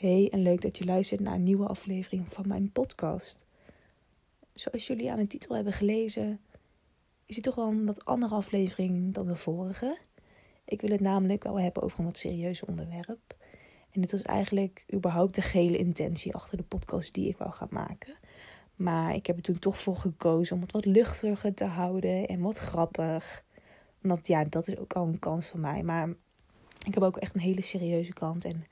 Hey, en leuk dat je luistert naar een nieuwe aflevering van mijn podcast. Zoals jullie aan de titel hebben gelezen, is het toch wel een wat andere aflevering dan de vorige. Ik wil het namelijk wel hebben over een wat serieus onderwerp. En dit was eigenlijk überhaupt de gele intentie achter de podcast die ik wou gaan maken. Maar ik heb er toen toch voor gekozen om het wat luchtiger te houden en wat grappig. Want ja, dat is ook al een kans van mij. Maar ik heb ook echt een hele serieuze kant. En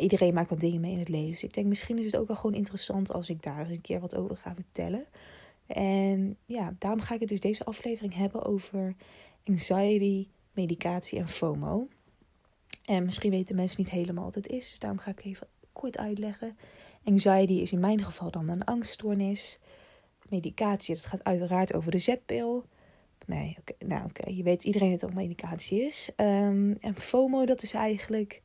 iedereen maakt wat dingen mee in het leven. Dus ik denk, misschien is het ook wel gewoon interessant als ik daar eens een keer wat over ga vertellen. En ja, daarom ga ik het dus deze aflevering hebben over anxiety, medicatie en FOMO. En misschien weten mensen niet helemaal wat het is, dus daarom ga ik even kort uitleggen. Anxiety is in mijn geval dan een angststoornis. Medicatie, dat gaat uiteraard over de zetpil. Nee, nou oké, je weet iedereen dat het medicatie is. Um, en FOMO, dat is eigenlijk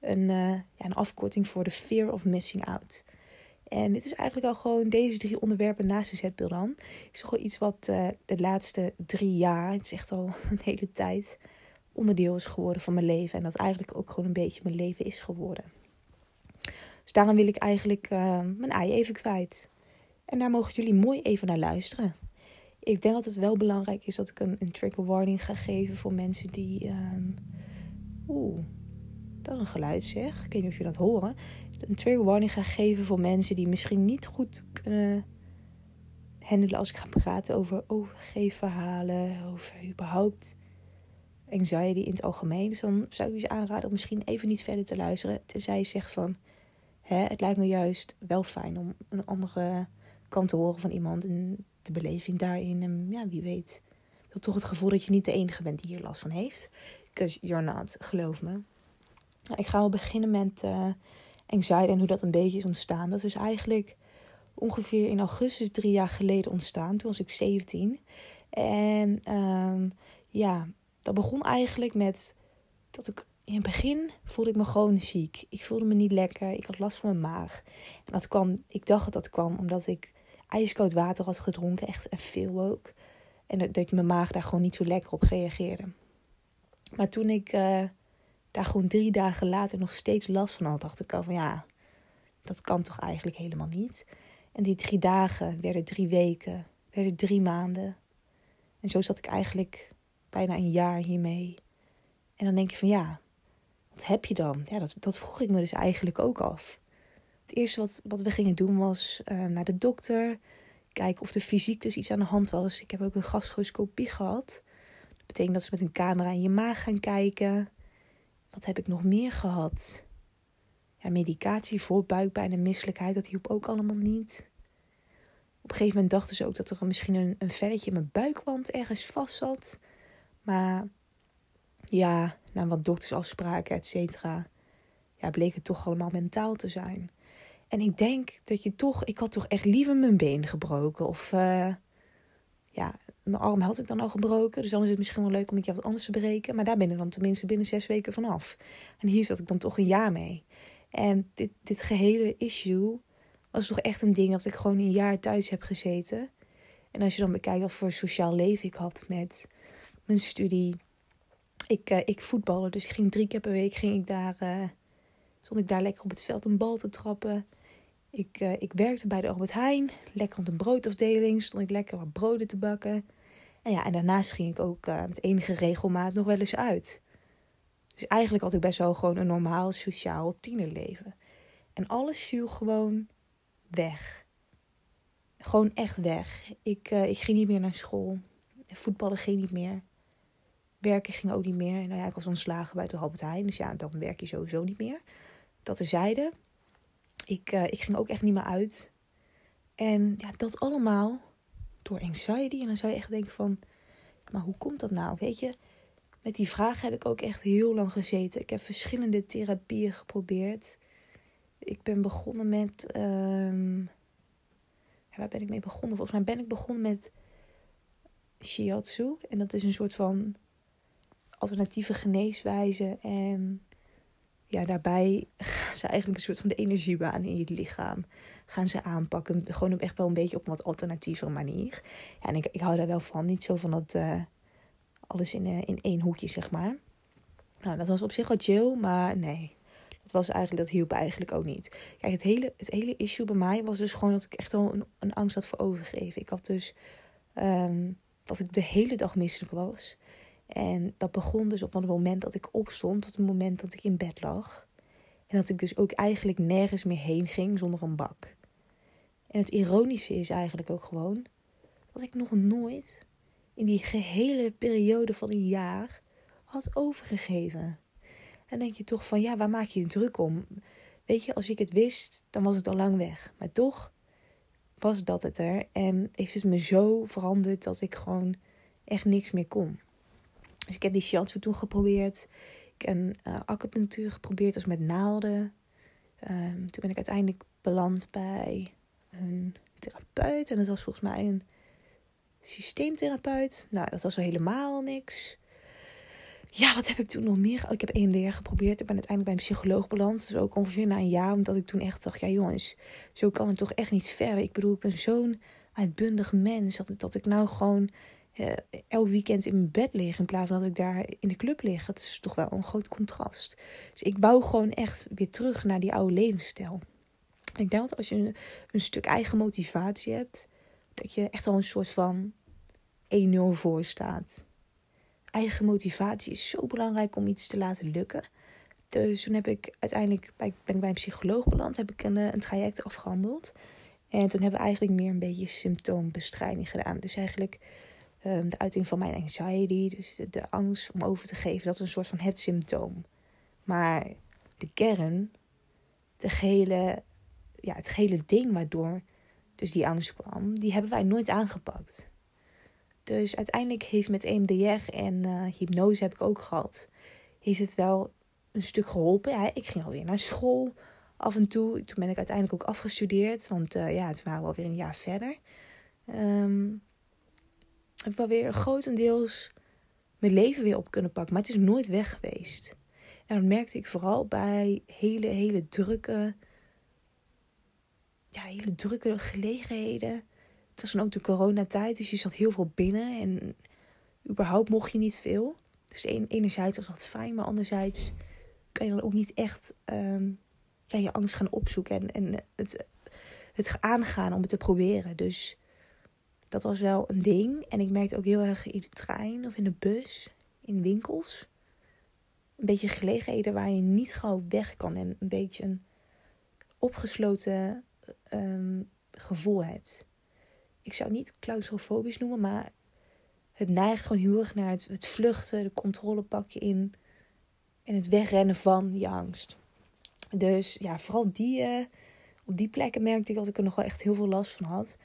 een, uh, ja, een afkorting voor de fear of missing out. En dit is eigenlijk al gewoon deze drie onderwerpen naast de zetpil dan. Is wel iets wat uh, de laatste drie jaar, het is echt al een hele tijd, onderdeel is geworden van mijn leven. En dat eigenlijk ook gewoon een beetje mijn leven is geworden. Dus daarom wil ik eigenlijk uh, mijn ei even kwijt. En daar mogen jullie mooi even naar luisteren. Ik denk dat het wel belangrijk is dat ik een, een trigger warning ga geven voor mensen die. Um, Oeh, dat een geluid zeg. Ik weet niet of je dat horen. Een trigger warning ga geven voor mensen die misschien niet goed kunnen handelen als ik ga praten over overgeefverhalen, over überhaupt anxiety in het algemeen. Dus dan zou ik je aanraden om misschien even niet verder te luisteren. Tenzij je zegt van, hè, het lijkt me juist wel fijn om een andere kant te horen van iemand. En de beleving daarin. En ja, wie weet. Ik heb toch het gevoel dat je niet de enige bent die hier last van heeft. Because you're not, geloof me. Nou, ik ga wel beginnen met uh, anxiety en hoe dat een beetje is ontstaan. Dat is eigenlijk ongeveer in augustus drie jaar geleden ontstaan. Toen was ik 17. En um, ja, dat begon eigenlijk met dat ik in het begin voelde ik me gewoon ziek. Ik voelde me niet lekker. Ik had last van mijn maag. En dat kwam, ik dacht dat dat kwam omdat ik ijskoud water had gedronken. Echt en veel ook. En dat, dat mijn maag daar gewoon niet zo lekker op reageerde. Maar toen ik uh, daar gewoon drie dagen later nog steeds last van had, dacht ik al van ja, dat kan toch eigenlijk helemaal niet. En die drie dagen werden drie weken, werden drie maanden. En zo zat ik eigenlijk bijna een jaar hiermee. En dan denk je van ja, wat heb je dan? Ja, dat, dat vroeg ik me dus eigenlijk ook af. Het eerste wat, wat we gingen doen was uh, naar de dokter. Kijken of er fysiek dus iets aan de hand was. Ik heb ook een gastroscopie gehad. Dat betekent dat ze met een camera in je maag gaan kijken. Wat heb ik nog meer gehad? Ja, medicatie voor buikpijn en misselijkheid, dat hielp ook allemaal niet. Op een gegeven moment dachten ze ook dat er misschien een, een velletje in mijn buikwand ergens vast zat. Maar ja, na wat doktersafspraken, et cetera, ja, bleek het toch allemaal mentaal te zijn. En ik denk dat je toch, ik had toch echt liever mijn been gebroken. Of uh, ja, mijn arm had ik dan al gebroken. Dus dan is het misschien wel leuk om een keer wat anders te breken. Maar daar ben ik dan tenminste binnen zes weken vanaf. En hier zat ik dan toch een jaar mee. En dit, dit gehele issue was toch echt een ding dat ik gewoon een jaar thuis heb gezeten. En als je dan bekijkt wat voor sociaal leven ik had met mijn studie. Ik, uh, ik voetballen, dus ik ging drie keer per week ging ik daar, uh, stond ik daar lekker op het veld een bal te trappen. Ik, uh, ik werkte bij de Albert Heijn, lekker op de broodafdeling, stond ik lekker wat broden te bakken. En ja, en daarnaast ging ik ook uh, met enige regelmaat nog wel eens uit. Dus eigenlijk had ik best wel gewoon een normaal sociaal tienerleven. En alles viel gewoon weg. Gewoon echt weg. Ik, uh, ik ging niet meer naar school. Voetballen ging niet meer. Werken ging ook niet meer. Nou ja, ik was ontslagen bij de Albert Heijn. Dus ja, dan werk je sowieso niet meer. Dat terzijde. Ik, uh, ik ging ook echt niet meer uit. En ja, dat allemaal door anxiety. En dan zou je echt denken van, maar hoe komt dat nou? Weet je, met die vraag heb ik ook echt heel lang gezeten. Ik heb verschillende therapieën geprobeerd. Ik ben begonnen met, um, waar ben ik mee begonnen? Volgens mij ben ik begonnen met shiatsu. En dat is een soort van alternatieve geneeswijze. En ja, daarbij gaan ze eigenlijk een soort van de energiebaan in je lichaam gaan ze aanpakken. Gewoon echt wel een beetje op een wat alternatieve manier. Ja, en ik, ik hou daar wel van. Niet zo van dat uh, alles in, uh, in één hoekje, zeg maar. Nou, dat was op zich wel chill, maar nee. dat was eigenlijk, dat hielp eigenlijk ook niet. Kijk, het hele, het hele issue bij mij was dus gewoon dat ik echt al een, een angst had voor overgeven. Ik had dus um, dat ik de hele dag misselijk was. En dat begon dus op het moment dat ik opstond tot het moment dat ik in bed lag. En dat ik dus ook eigenlijk nergens meer heen ging zonder een bak. En het ironische is eigenlijk ook gewoon dat ik nog nooit in die gehele periode van een jaar had overgegeven. En denk je toch van ja, waar maak je je druk om? Weet je, als ik het wist, dan was het al lang weg. Maar toch was dat het er. En heeft het me zo veranderd dat ik gewoon echt niks meer kon. Dus ik heb die shiatsu toen geprobeerd. Ik heb een uh, acupunctuur geprobeerd, als met naalden. Um, toen ben ik uiteindelijk beland bij een therapeut. En dat was volgens mij een systeemtherapeut. Nou, dat was al helemaal niks. Ja, wat heb ik toen nog meer? Ik heb EMDR geprobeerd. Ik ben uiteindelijk bij een psycholoog beland. Dus ook ongeveer na een jaar. Omdat ik toen echt dacht, ja jongens, zo kan het toch echt niet verder. Ik bedoel, ik ben zo'n uitbundig mens. Dat, dat ik nou gewoon uh, elk weekend in mijn bed lig. In plaats van dat ik daar in de club lig. Dat is toch wel een groot contrast. Dus ik wou gewoon echt weer terug naar die oude levensstijl. ik denk dat als je een, een stuk eigen motivatie hebt. Dat je echt al een soort van 1-0 voor staat eigen motivatie is zo belangrijk om iets te laten lukken. Dus toen heb ik uiteindelijk ben ik bij een psycholoog beland, heb ik een, eh, een traject afgehandeld. En toen hebben we eigenlijk meer een beetje symptoombestrijding gedaan. Dus eigenlijk um, de uiting van mijn anxiety, dus de, angst om over te geven, dat is een soort van het symptoom. Maar de kern, de gehele, ja, het gehele ding waardoor dus die angst kwam, die hebben wij nooit aangepakt. Dus uiteindelijk heeft met EMDR en uh, hypnose heb ik ook gehad, heeft het wel een stuk geholpen. Ik ging alweer naar school af en toe. Toen ben ik uiteindelijk ook afgestudeerd, want uh, ja, het waren we alweer een jaar verder. Um, heb ik wel weer grotendeels mijn leven weer op kunnen pakken, maar het is nooit weg geweest. En dat merkte ik vooral bij hele, hele drukke, ja, hele drukke gelegenheden het was dan ook de coronatijd, dus je zat heel veel binnen en überhaupt mocht je niet veel. Dus enerzijds was dat fijn, maar anderzijds kan je dan ook niet echt ehm, ja, je angst gaan opzoeken en, en het, het aangaan om het te proberen. Dus dat was wel een ding. En ik merkte ook heel erg in de trein of in de bus, in winkels. Een beetje gelegenheden waar je niet gauw weg kan en een beetje een opgesloten ehm, gevoel hebt ik zou niet claustrofobisch noemen, maar het neigt gewoon heel erg naar het, vluchten, de controle pakken in en het wegrennen van je angst. Dus ja, vooral die, uh, op die plekken merkte ik dat ik er nog wel echt heel veel last van had.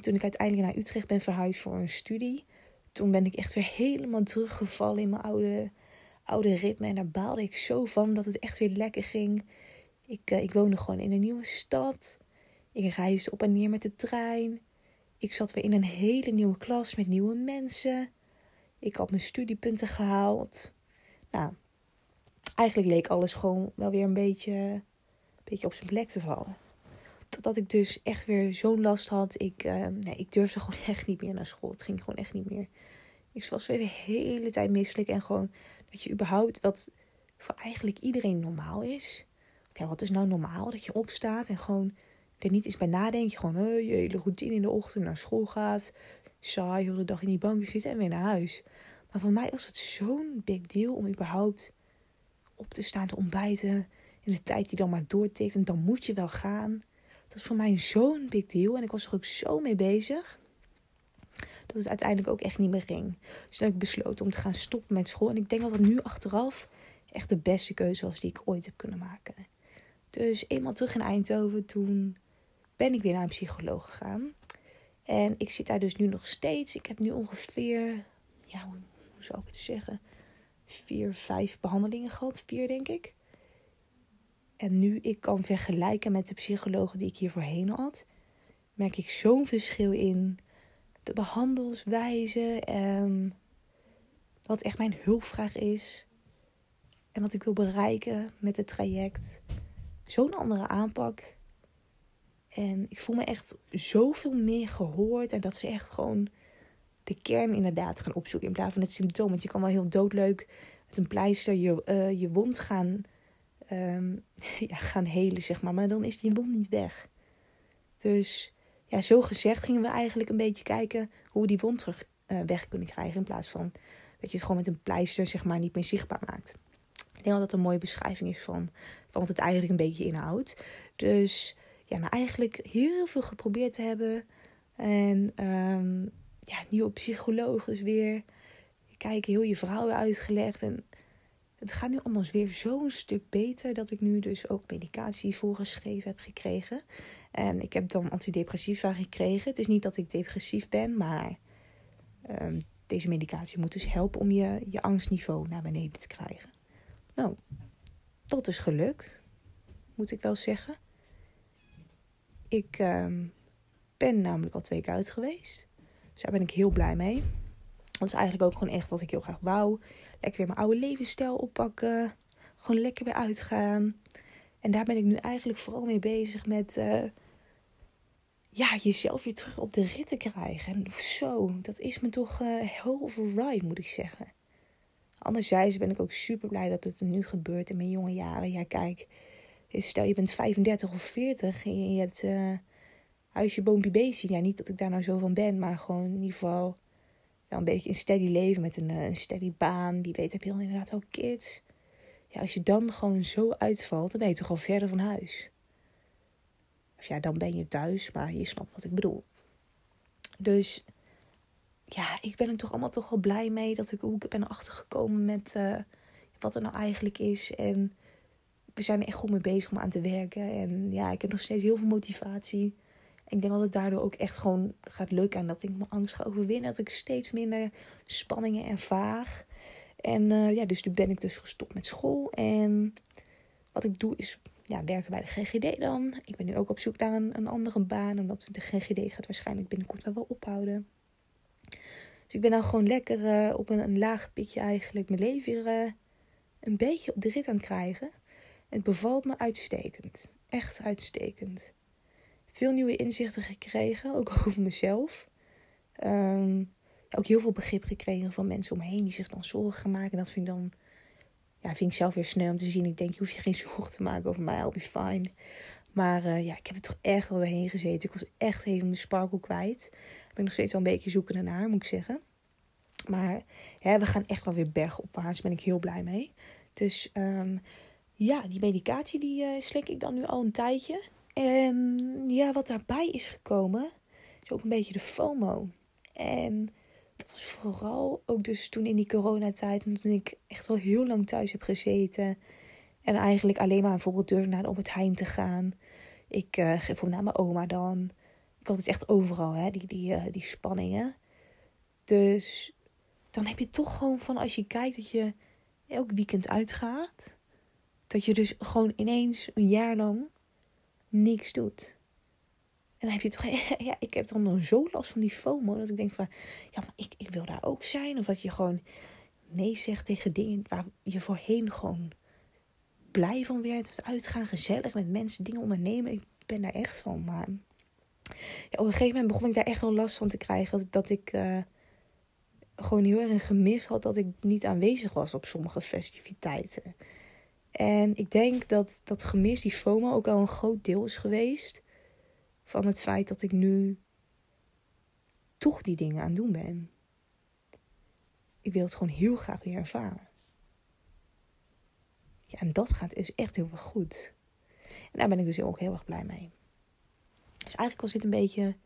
En toen ik uiteindelijk naar Utrecht ben verhuisd voor een studie, toen ben ik echt weer helemaal teruggevallen in mijn oude, oude ritme. En daar baalde ik zo van dat het echt weer lekker ging. Ik, uh, ik woonde gewoon in een nieuwe stad. Ik reisde op en neer met de trein. Ik zat weer in een hele nieuwe klas met nieuwe mensen. Ik had mijn studiepunten gehaald. Nou, eigenlijk leek alles gewoon wel weer een beetje, een beetje op zijn plek te vallen. Totdat ik dus echt weer zo'n last had. Ik, uh, nee, ik durfde gewoon echt niet meer naar school. Het ging gewoon echt niet meer. Ik was weer de hele tijd misselijk. En gewoon dat je überhaupt, wat voor eigenlijk iedereen normaal is. Ja, wat is nou normaal? Dat je opstaat en gewoon er niet eens bij nadenken. Gewoon uh, je hele routine in de ochtend naar school gaat. Saai, heel de dag in die bank zitten en weer naar huis. Maar voor mij was het zo'n big deal om überhaupt op te staan, te ontbijten. In de tijd die dan maar doortikt. En dan moet je wel gaan. Dat is voor mij zo'n big deal. En ik was er ook zo mee bezig. Dat het uiteindelijk ook echt niet meer ging. Dus toen heb ik besloten om te gaan stoppen met school. En ik denk dat dat nu achteraf echt de beste keuze was die ik ooit heb kunnen maken. Dus eenmaal terug in Eindhoven, toen ben ik weer naar een psycholoog gegaan. En ik zit daar dus nu nog steeds. Ik heb nu ongeveer, ja, hoe, zou ik het zeggen? Vier, vijf behandelingen gehad. Vier, denk ik. En nu ik kan vergelijken met de psychologen die ik hier voorheen had, merk ik zo'n verschil in de behandelswijze. En wat echt mijn hulpvraag is. En wat ik wil bereiken met het traject. Zo'n andere aanpak. En ik voel me echt zoveel meer gehoord. En dat ze echt gewoon de kern inderdaad gaan opzoeken. In plaats van het symptoom. Want je kan wel heel doodleuk met een pleister je, uh, je wond gaan ehm, ja, gaan helen, zeg maar. Maar dan is die wond niet weg. Dus ja, zo gezegd gingen we eigenlijk een beetje kijken hoe we die wond terug uh, weg kunnen krijgen. In plaats van dat je het gewoon met een pleister zeg maar niet meer zichtbaar maakt. Ik denk dat dat een mooie beschrijving is van, van wat het eigenlijk een beetje inhoudt. Dus ja, nou eigenlijk heel veel geprobeerd te hebben. En um, ja, nieuwe psycholoog is weer kijken, heel je weer uitgelegd. En het gaat nu allemaal weer zo'n stuk beter dat ik nu dus ook medicatie voorgeschreven heb gekregen. En ik heb dan antidepressiva gekregen. Het is niet dat ik depressief ben, maar um, deze medicatie moet dus helpen om je, je angstniveau naar beneden te krijgen. Nou, dat is gelukt, moet ik wel zeggen. Ik um, ben namelijk al twee keer uit geweest. Dus daar ben ik heel blij mee. Dat is eigenlijk ook gewoon echt wat ik heel graag wou. Lekker weer mijn oude levensstijl oppakken. Gewoon lekker weer uitgaan. En daar ben ik nu eigenlijk vooral mee bezig met uh, ja, jezelf weer terug op de rit te krijgen. En zo, dat is me toch uh, hell of a ride, moet ik zeggen. Anderzijds ben ik ook super blij dat het nu gebeurt in mijn jonge jaren. Ja, kijk, stel je bent 35 of 40 en je hebt uh, huisje, boompje, beestje. Ja, niet dat ik daar nou zo van ben, maar gewoon in ieder geval een beetje een steady leven met een, een steady baan. Wie weet heb je dan inderdaad ook kids. Ja, als je dan gewoon zo uitvalt, dan ben je toch al verder van huis. Of ja, dan ben je thuis, maar je snapt wat ik bedoel. Dus ja, ik ben er toch allemaal toch wel blij mee dat ik, hoe ik ben achtergekomen met uh, wat er nou eigenlijk is. En we zijn er echt goed mee bezig om aan te werken. En ja, ik heb nog steeds heel veel motivatie. Ik denk dat het daardoor ook echt gewoon gaat lukken. En dat ik mijn angst ga overwinnen. Dat ik steeds minder spanningen ervaar. En uh, ja, dus nu ben ik dus gestopt met school. En wat ik doe is ja, werken bij de GGD dan. Ik ben nu ook op zoek naar een, een andere baan. Omdat de GGD gaat waarschijnlijk binnenkort wel wel ophouden. Dus ik ben nou gewoon lekker uh, op een, een laag pitje eigenlijk mijn leven weer uh, een beetje op de rit aan het krijgen. Het bevalt me uitstekend. Echt uitstekend. Veel nieuwe inzichten gekregen, ook over mezelf. Um, ook heel veel begrip gekregen van mensen omheen die zich dan zorgen gaan maken. En dat vind ik dan, ja, vind ik zelf weer snel om te zien. Ik denk, je hoeft je geen zorgen te maken over mij, I'll be fine. Maar uh, ja, ik heb er toch echt wel doorheen gezeten. Ik was echt even mijn sparkle kwijt. Ik ben nog steeds wel een beetje zoeken naar, moet ik zeggen. Maar hè, we gaan echt wel weer bergopwaarts. Daar ben ik heel blij mee. Dus um, ja, die medicatie die uh, slik ik dan nu al een tijdje. En ja, wat daarbij is gekomen, is ook een beetje de FOMO. En dat was vooral ook dus toen in die coronatijd, toen ik echt wel heel lang thuis heb gezeten. En eigenlijk alleen maar bijvoorbeeld durfde naar de Albert Heijn te gaan. Ik uh, ging naar mijn oma dan. Ik had het echt overal, hè, die, die, uh, die spanningen. Dus dan heb je toch gewoon van als je kijkt dat je elk weekend uitgaat. Dat je dus gewoon ineens een jaar lang niks doet. En dan heb je toch, ja, ik heb dan zo last van die FOMO. Dat ik denk van, ja, maar ik, ik wil daar ook zijn. Of dat je gewoon nee zegt tegen dingen waar je voorheen gewoon blij van werd. Uitgaan, gezellig met mensen, dingen ondernemen. Ik ben daar echt van. Maar ja, op een gegeven moment begon ik daar echt wel last van te krijgen. Dat, dat ik uh, gewoon heel erg gemis had dat ik niet aanwezig was op sommige festiviteiten. En ik denk dat dat gemis, die FOMO, ook al een groot deel is geweest van het feit dat ik nu toch die dingen aan het doen ben. Ik wil het gewoon heel graag weer ervaren. Ja, en dat gaat is echt heel erg goed. En daar ben ik dus ook heel erg blij mee. Dus eigenlijk was dit een beetje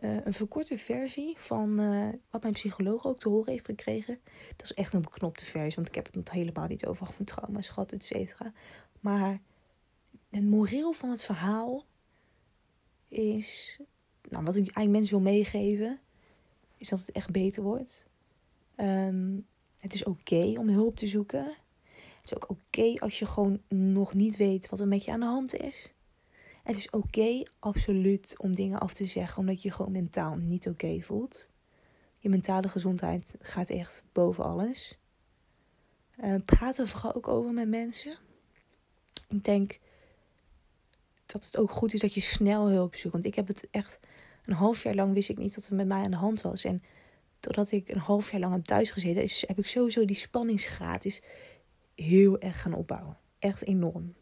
uh, een verkorte versie van uh, wat mijn psycholoog ook te horen heeft gekregen. Dat is echt een beknopte versie, want ik heb het helemaal niet over mijn trauma's gehad, et cetera. Maar het moreel van het verhaal is, nou, wat ik eigenlijk mensen wil meegeven, is dat het echt beter wordt. Um, het is oké om hulp te zoeken. Het is ook oké als je gewoon nog niet weet wat er met je aan de hand is. Het is oké, absoluut, om dingen af te zeggen omdat je gewoon mentaal niet oké voelt. Je mentale gezondheid gaat echt boven alles. Uh, praat er vooral ook over met mensen. Ik denk dat het ook goed is dat je snel hulp zoekt. Want ik heb het echt een half jaar lang wist ik niet dat het met mij aan de hand was. En doordat ik een half jaar lang heb thuis gezeten, is, heb ik sowieso die spanningsgraad is heel erg gaan opbouwen. Echt enorm.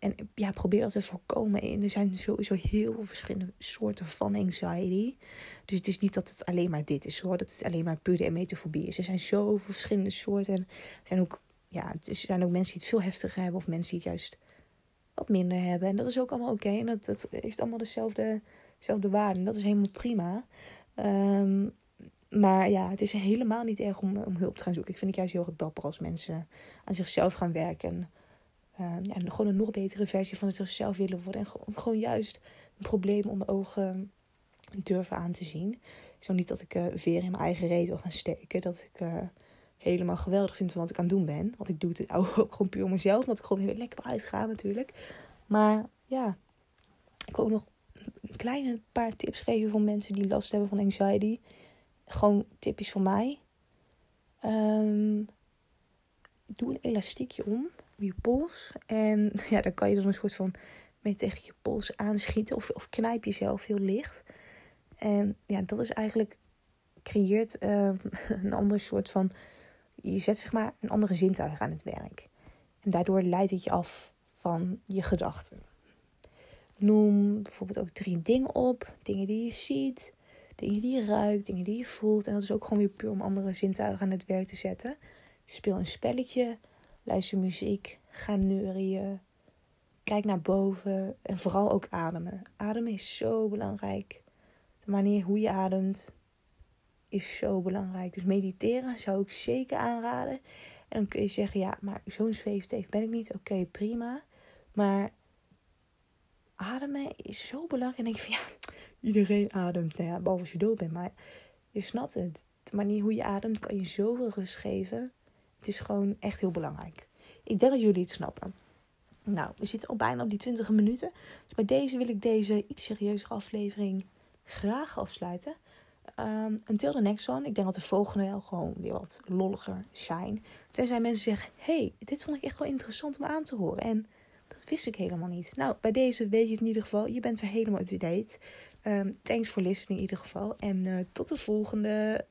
En ja, probeer dat te voorkomen. En er zijn sowieso heel veel verschillende soorten van anxiety. Dus het is niet dat het alleen maar dit is hoor. Dat het alleen maar puur en metafobie is. Er zijn zoveel verschillende soorten. En er zijn ook, ja, er zijn ook mensen die het veel heftiger hebben. Of mensen die het juist wat minder hebben. En dat is ook allemaal oké. En dat, dat heeft allemaal dezelfde, dezelfde waarde. En dat is helemaal prima. Ehm, maar ja, het is helemaal niet erg om, om hulp te gaan zoeken. Ik vind het juist heel erg dapper als mensen aan zichzelf gaan werken. Ja, gewoon een nog betere versie van zichzelf willen worden. En gewoon, juist een probleem onder ogen durven aan te zien. Zo niet dat ik uh, veer in mijn eigen reet wil gaan steken. Dat ik uh, helemaal geweldig vind van wat ik aan het doen ben. Want ik doe het ook gewoon puur mezelf. Omdat ik gewoon heel lekker uitga natuurlijk. Maar ja, ik wil ook nog een kleine paar tips geven voor mensen die last hebben van anxiety. Gewoon tipjes van mij. Um, doe een elastiekje om je pols. En ja, dan kan je dan een soort van mee tegen je pols aanschieten. Of, of knijp jezelf heel licht. En ja, dat is eigenlijk creëert uh, een ander soort van. Je zet zeg maar een andere zintuig aan het werk. En daardoor leidt het je af van je gedachten. Noem bijvoorbeeld ook drie dingen op. Dingen die je ziet, dingen die je ruikt, dingen die je voelt. En dat is ook gewoon weer puur om andere zintuigen aan het werk te zetten. Speel een spelletje Luister muziek. Ga neurien. Kijk naar boven. En vooral ook ademen. Ademen is zo belangrijk. De manier hoe je ademt is zo belangrijk. Dus mediteren zou ik zeker aanraden. En dan kun je zeggen, ja, maar zo'n zweefteef ben ik niet. Oké, prima. Maar ademen is zo belangrijk. En denk je van, ja, iedereen ademt. Nou ja, behalve als je dood bent. Maar je snapt het. De manier hoe je ademt kan je zoveel rust geven. Het is gewoon echt heel belangrijk. Ik denk dat jullie het snappen. Nou, we zitten al bijna op die 20 minuten. Dus bij deze wil ik deze iets serieuzere aflevering graag afsluiten. Um, until the next one. Ik denk dat de volgende wel gewoon weer wat lolliger zijn. Tenzij mensen zeggen: hey, dit vond ik echt wel interessant om aan te horen. En dat wist ik helemaal niet. Nou, bij deze weet je het in ieder geval. Je bent weer helemaal up-to-date. Um, thanks for listening in ieder geval. En uh, tot de volgende.